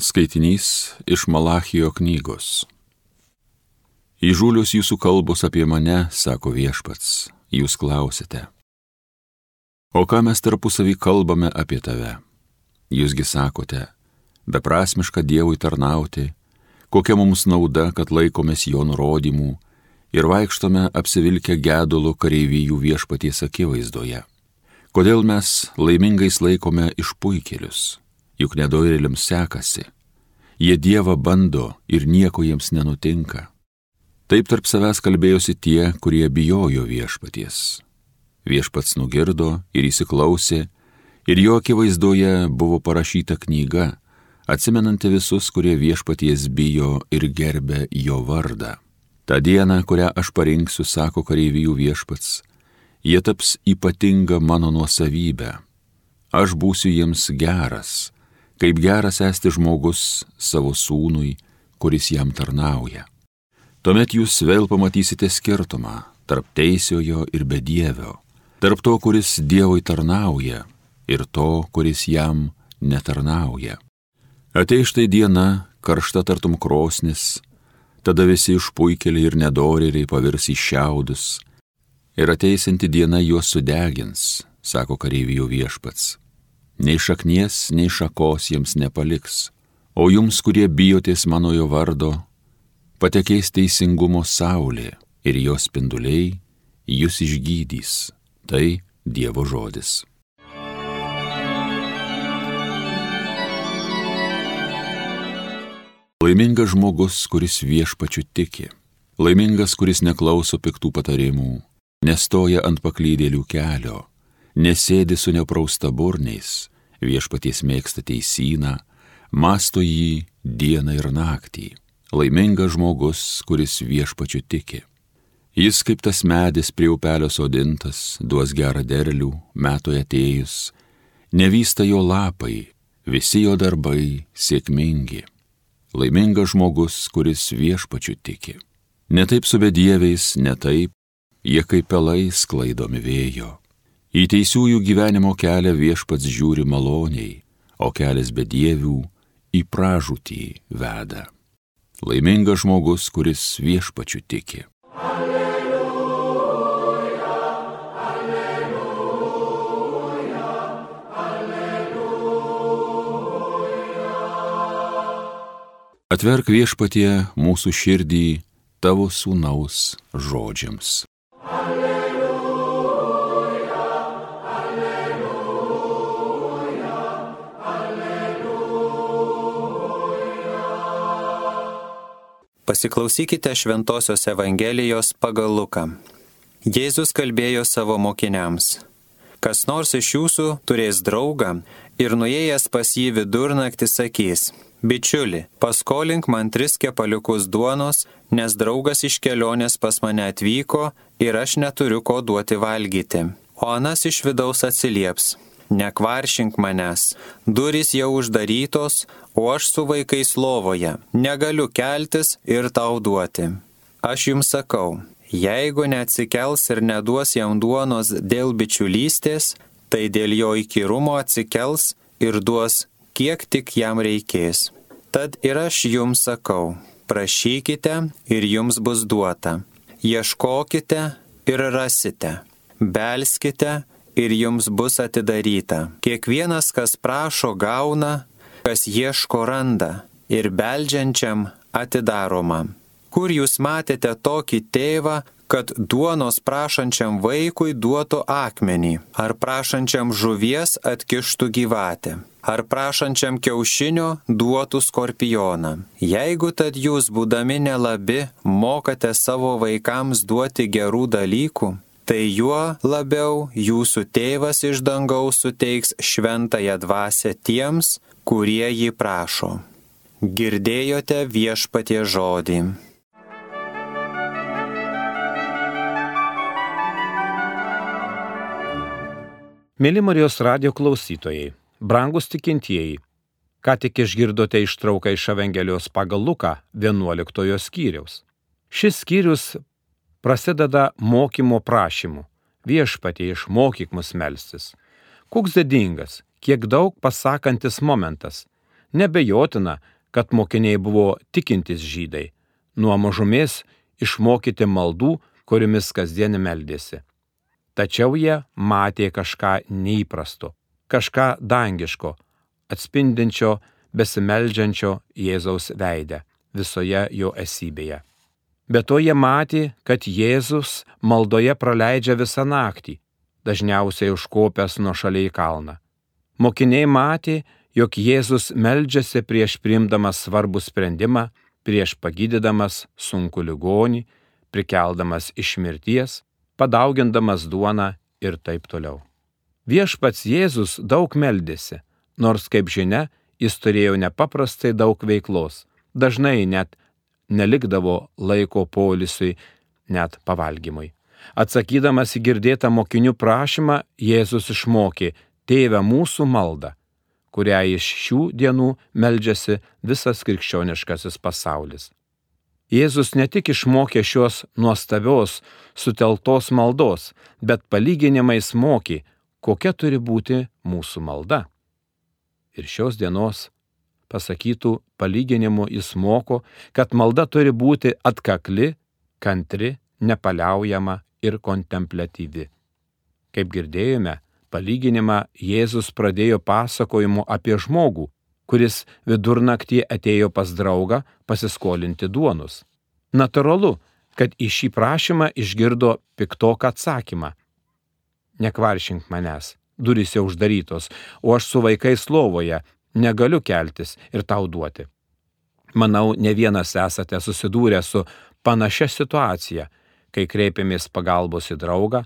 Skaitinys iš Malachijo knygos. Įžūlius jūsų kalbos apie mane, sako viešpats, jūs klausite. O ką mes tarpusavį kalbame apie tave? Jūsgi sakote, beprasmiška Dievui tarnauti, kokia mums nauda, kad laikomės jo nurodymų ir vaikštome apsivilkę gedulų kareivijų viešpaties akivaizdoje. Kodėl mes laimingais laikome išpuikėlius? Juk nedoirėliams sekasi. Jie Dievą bando ir nieko jiems nenutinka. Taip tarp savęs kalbėjosi tie, kurie bijojo viešpaties. Viešpats nugirdo ir įsiklausė, ir jo akivaizdoje buvo parašyta knyga, atsimenanti visus, kurie viešpaties bijo ir gerbė jo vardą. Ta diena, kurią aš parinksiu, sako kareivijų viešpats, jie taps ypatinga mano nuosavybė. Aš būsiu jiems geras, kaip geras esti žmogus savo sūnui, kuris jam tarnauja. Tuomet jūs vėl pamatysite skirtumą tarp teisiojo ir bedievio, tarp to, kuris Dievui tarnauja ir to, kuris jam netarnauja. Atei štai diena, karšta tartum krosnis, tada visi išpuikeliai ir nedorėliai pavirs į šiaudus, ir ateisinti diena juos sudegins, sako kareivijų viešpats nei šaknies, nei šakos jiems nepaliks. O jums, kurie bijotės manojo vardo, patekės teisingumo saulė ir jos spinduliai jūs išgydys. Tai Dievo žodis. Laimingas žmogus, kuris viešpačiu tiki. Laimingas, kuris neklauso piktų patarimų, nestoja ant paklydėlių kelio nesėdi su neprausta burniais, viešpaties mėgsta teisyną, masto jį dieną ir naktį. Laimingas žmogus, kuris viešpačiu tiki. Jis kaip tas medis prie upelio sodintas, duos gerą derlių, metui atėjus, nevysta jo lapai, visi jo darbai sėkmingi. Laimingas žmogus, kuris viešpačiu tiki. Netaip su bedieviais, netaip, jie kaip pelai sklaidomi vėjo. Į teisiųjų gyvenimo kelią viešpats žiūri maloniai, o kelias be dievių į pražūtį veda. Laimingas žmogus, kuris viešpačiu tiki. Alleluja, alleluja, alleluja. Atverk viešpatie mūsų širdį tavo sūnaus žodžiams. Pasiklausykite Šventojios Evangelijos pagal Luką. Jėzus kalbėjo savo mokiniams. Kas nors iš jūsų turės draugą ir nuėjęs pas jį vidurnaktį sakys, bičiuli, paskolink man tris kepaliukus duonos, nes draugas iš kelionės pas mane atvyko ir aš neturiu ko duoti valgyti. O anas iš vidaus atsilieps, nekvaršink manęs, durys jau uždarytos, o aš su vaikais lovoje, negaliu keltis ir tau duoti. Aš jums sakau, jeigu neatsikels ir neduos jam duonos dėl bičiulystės, tai dėl jo įkyrumo atsikels ir duos, kiek tik jam reikės. Tad ir aš jums sakau, prašykite ir jums bus duota, ieškokite ir rasite, belskite ir jums bus atidaryta. Kiekvienas, kas prašo, gauna, kas ieško randa ir beldžiančiam atidaroma. Kur jūs matėte tokį tėvą, kad duonos prašančiam vaikui duotų akmenį, ar prašančiam žuvies atkištų gyvatę, ar prašančiam kiaušinio duotų skorpioną. Jeigu tad jūs, būdami nelabi, mokate savo vaikams duoti gerų dalykų, tai juo labiau jūsų tėvas iš dangaus suteiks šventąją dvasę tiems, kurie jį prašo. Girdėjote viešpatie žodį. Mėly Marijos radio klausytojai, brangus tikintieji, ką tik išgirdote ištrauką iš Evangelijos pagal Luką 11 skyriaus. Šis skyrius prasideda mokymo prašymu. Viešpatie išmokyk mus melstis. Koks didingas, kiek daug pasakantis momentas. nebejotina, kad mokiniai buvo tikintis žydai, nuo mažumės išmokyti maldų, kuriomis kasdien meldėsi. Tačiau jie matė kažką neįprasto, kažką dangiško, atspindinčio besimeldžiančio Jėzaus veidę visoje jo esybėje. Be to jie matė, kad Jėzus maldoje praleidžia visą naktį, dažniausiai užkopęs nuo šaliai kalną. Mokiniai matė, jog Jėzus meldžiasi prieš priimdamas svarbų sprendimą, prieš pagydydamas sunku ligonį, prikeldamas iš mirties, padaugindamas duoną ir taip toliau. Viešpats Jėzus daug meldėsi, nors, kaip žinia, jis turėjo nepaprastai daug veiklos, dažnai net nelikdavo laiko polisui, net pavalgymui. Atsakydamas į girdėtą mokinių prašymą, Jėzus išmokė Tėvę mūsų maldą, kurią iš šių dienų meldžiasi visas krikščioniškasis pasaulis. Jėzus ne tik išmokė šios nuostabios, suteltos maldos, bet palyginimais mokė, kokia turi būti mūsų malda. Ir šios dienos pasakytų palyginimų jis moko, kad malda turi būti atkakli, kantri, nepaliaujama ir kontemplatyvi. Kaip girdėjome, palyginimą Jėzus pradėjo pasakojimu apie žmogų, kuris vidurnaktį atėjo pas draugą pasiskolinti duonus. Naturalu, kad į šį prašymą išgirdo piktoką atsakymą. Nekvaršink manęs, durys jau uždarytos, o aš su vaikais lovoje, negaliu keltis ir tau duoti. Manau, ne vienas esate susidūrę su panašia situacija, kai kreipiamės pagalbos į draugą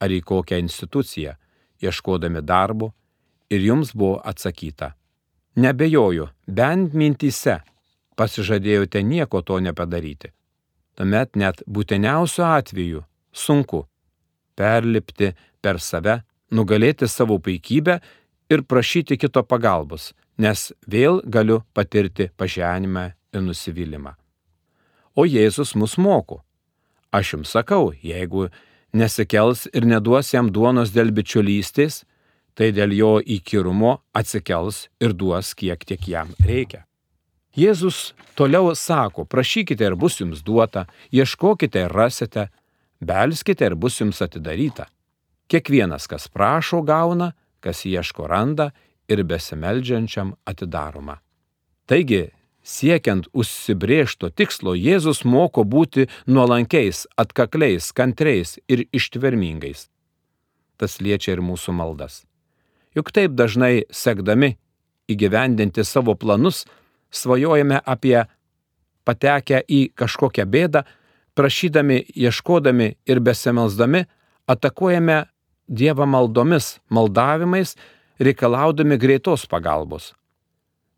ar į kokią instituciją, ieškodami darbo ir jums buvo atsakyta. Nebejoju, bent mintyse pasižadėjote nieko to nepadaryti. Tuomet net būtiniausiu atveju sunku perlipti per save, nugalėti savo puikybę ir prašyti kito pagalbos, nes vėl galiu patirti paženimą ir nusivylimą. O Jėzus mus moko. Aš jums sakau, jeigu nesikels ir neduos jam duonos dėl bičiulystės, tai dėl jo įkyrumo atsikels ir duos kiek tiek jam reikia. Jėzus toliau sako, prašykite ir bus jums duota, ieškokite ir rasite, belskite ir bus jums atidaryta. Kiekvienas, kas prašo, gauna, kas ieško randa ir besimeldžiančiam atidaroma. Taigi, siekiant užsibriežto tikslo, Jėzus moko būti nuolankiais, atkakliais, kantriais ir ištvermingais. Tas liečia ir mūsų maldas. Juk taip dažnai sekdami įgyvendinti savo planus, svajojame apie patekę į kažkokią bėdą, prašydami, ieškodami ir besimelsdami, atakuojame Dievą maldomis, maldavimais reikalaudami greitos pagalbos.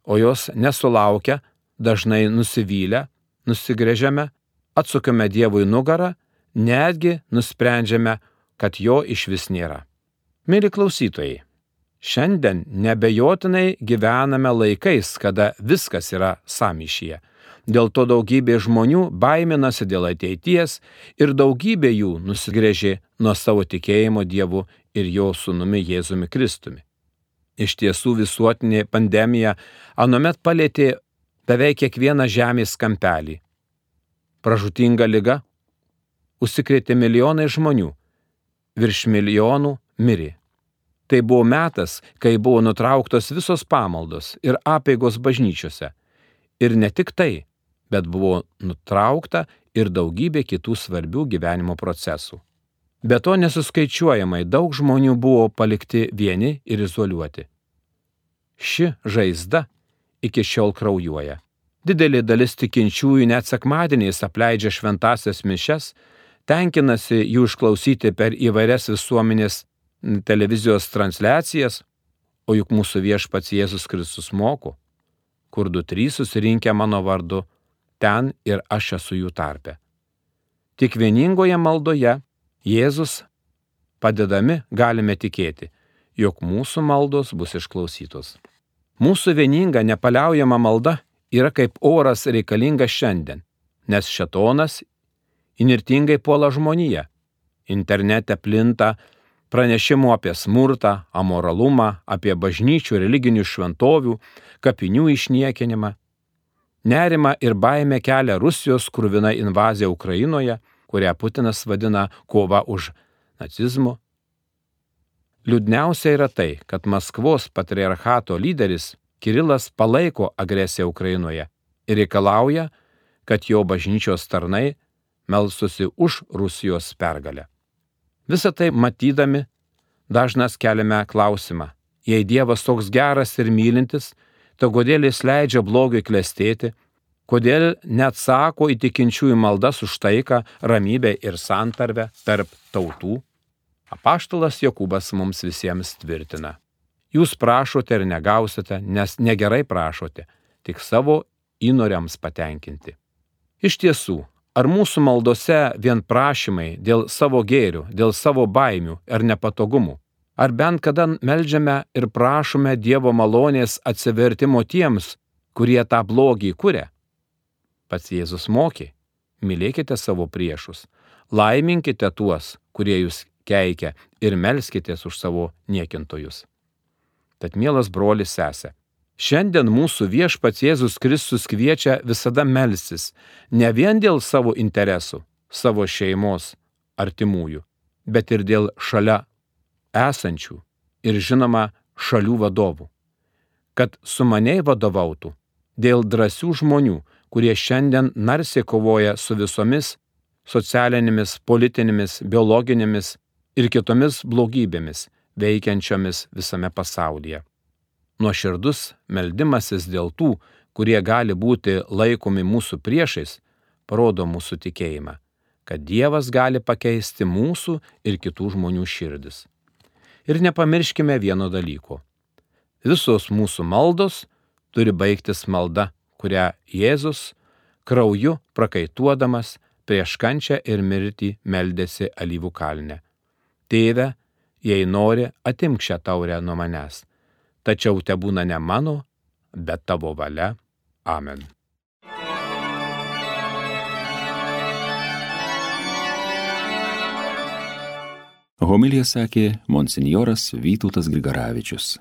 O jos nesulaukia, dažnai nusivylę, nusigrėžiame, atsukame Dievui nugarą, netgi nusprendžiame, kad jo iš vis nėra. Mėly klausytojai, šiandien nebejotinai gyvename laikais, kada viskas yra samyšyje. Dėl to daugybė žmonių baiminasi dėl ateities ir daugybė jų nusigrėžė nuo savo tikėjimo Dievu ir jo sūnumi Jėzumi Kristumi. Iš tiesų visuotinė pandemija anomet palėtė beveik kiekvieną žemės kampelį. Pražutinga lyga užsikrėtė milijonai žmonių, virš milijonų mirė. Tai buvo metas, kai buvo nutrauktos visos pamaldos ir apėgos bažnyčiose. Ir ne tik tai, bet buvo nutraukta ir daugybė kitų svarbių gyvenimo procesų. Be to nesuskaičiuojamai daug žmonių buvo palikti vieni ir izoliuoti. Ši žaizda iki šiol kraujuoja. Didelė dalis tikinčiųjų net sekmadieniais apleidžia šventasias mišes, tenkinasi jų išklausyti per įvairias visuomenės televizijos transliacijas, o juk mūsų viešpats Jėzus Kristus moko, kur du trys susirinkę mano vardu, ten ir aš esu jų tarpe. Tik vieningoje maldoje Jėzus padedami galime tikėti, jog mūsų maldos bus išklausytos. Mūsų vieninga nepaliaujama malda yra kaip oras reikalinga šiandien, nes šetonas inirtingai puola žmoniją. Internete plinta pranešimų apie smurtą, amoralumą, apie bažnyčių religinių šventovių, kapinių išniekinimą. Nerima ir baime kelia Rusijos krūvina invazija Ukrainoje, kurią Putinas vadina kova už nacizmu. Liūdniausia yra tai, kad Maskvos patriarchato lyderis Kirilas palaiko agresiją Ukrainoje ir reikalauja, kad jo bažnyčios tarnai melstusi už Rusijos pergalę. Visą tai matydami, dažnas keliame klausimą, jei Dievas toks geras ir mylintis, tai kodėl jis leidžia blogiui klestėti, kodėl neatsako į tikinčiųjų maldas už taiką, ramybę ir santarvę tarp tautų? Apaštalas Jokūbas mums visiems tvirtina. Jūs prašote ir negausite, nes negerai prašote, tik savo įnoriams patenkinti. Iš tiesų, Ar mūsų maldose vien prašymai dėl savo gėrių, dėl savo baimių ar nepatogumų? Ar bent kada melžiame ir prašome Dievo malonės atsivertimo tiems, kurie tą blogį kuria? Pats Jėzus mokė, mylėkite savo priešus, laiminkite tuos, kurie jūs keikia ir melskitės už savo niekintojus. Tad mielas brolis sesė, Šiandien mūsų viešpats Jėzus Kristus kviečia visada melstis ne vien dėl savo interesų, savo šeimos, artimųjų, bet ir dėl šalia esančių ir žinoma šalių vadovų. Kad sumaniai vadovautų dėl drąsių žmonių, kurie šiandien narsiai kovoja su visomis socialinėmis, politinėmis, biologinėmis ir kitomis blogybėmis veikiančiomis visame pasaulyje nuoširdus meldimasis dėl tų, kurie gali būti laikomi mūsų priešais, parodo mūsų tikėjimą, kad Dievas gali pakeisti mūsų ir kitų žmonių širdis. Ir nepamirškime vieno dalyko. Visos mūsų maldos turi baigtis malda, kurią Jėzus krauju prakaituodamas prieš kančią ir mirtį meldėsi alyvų kalne. Tėve, jei nori, atimk šią taurę nuo manęs tačiau te būna ne mano, bet tavo valia. Amen. Homilija sakė monsinjoras Vytautas Grigaravičius.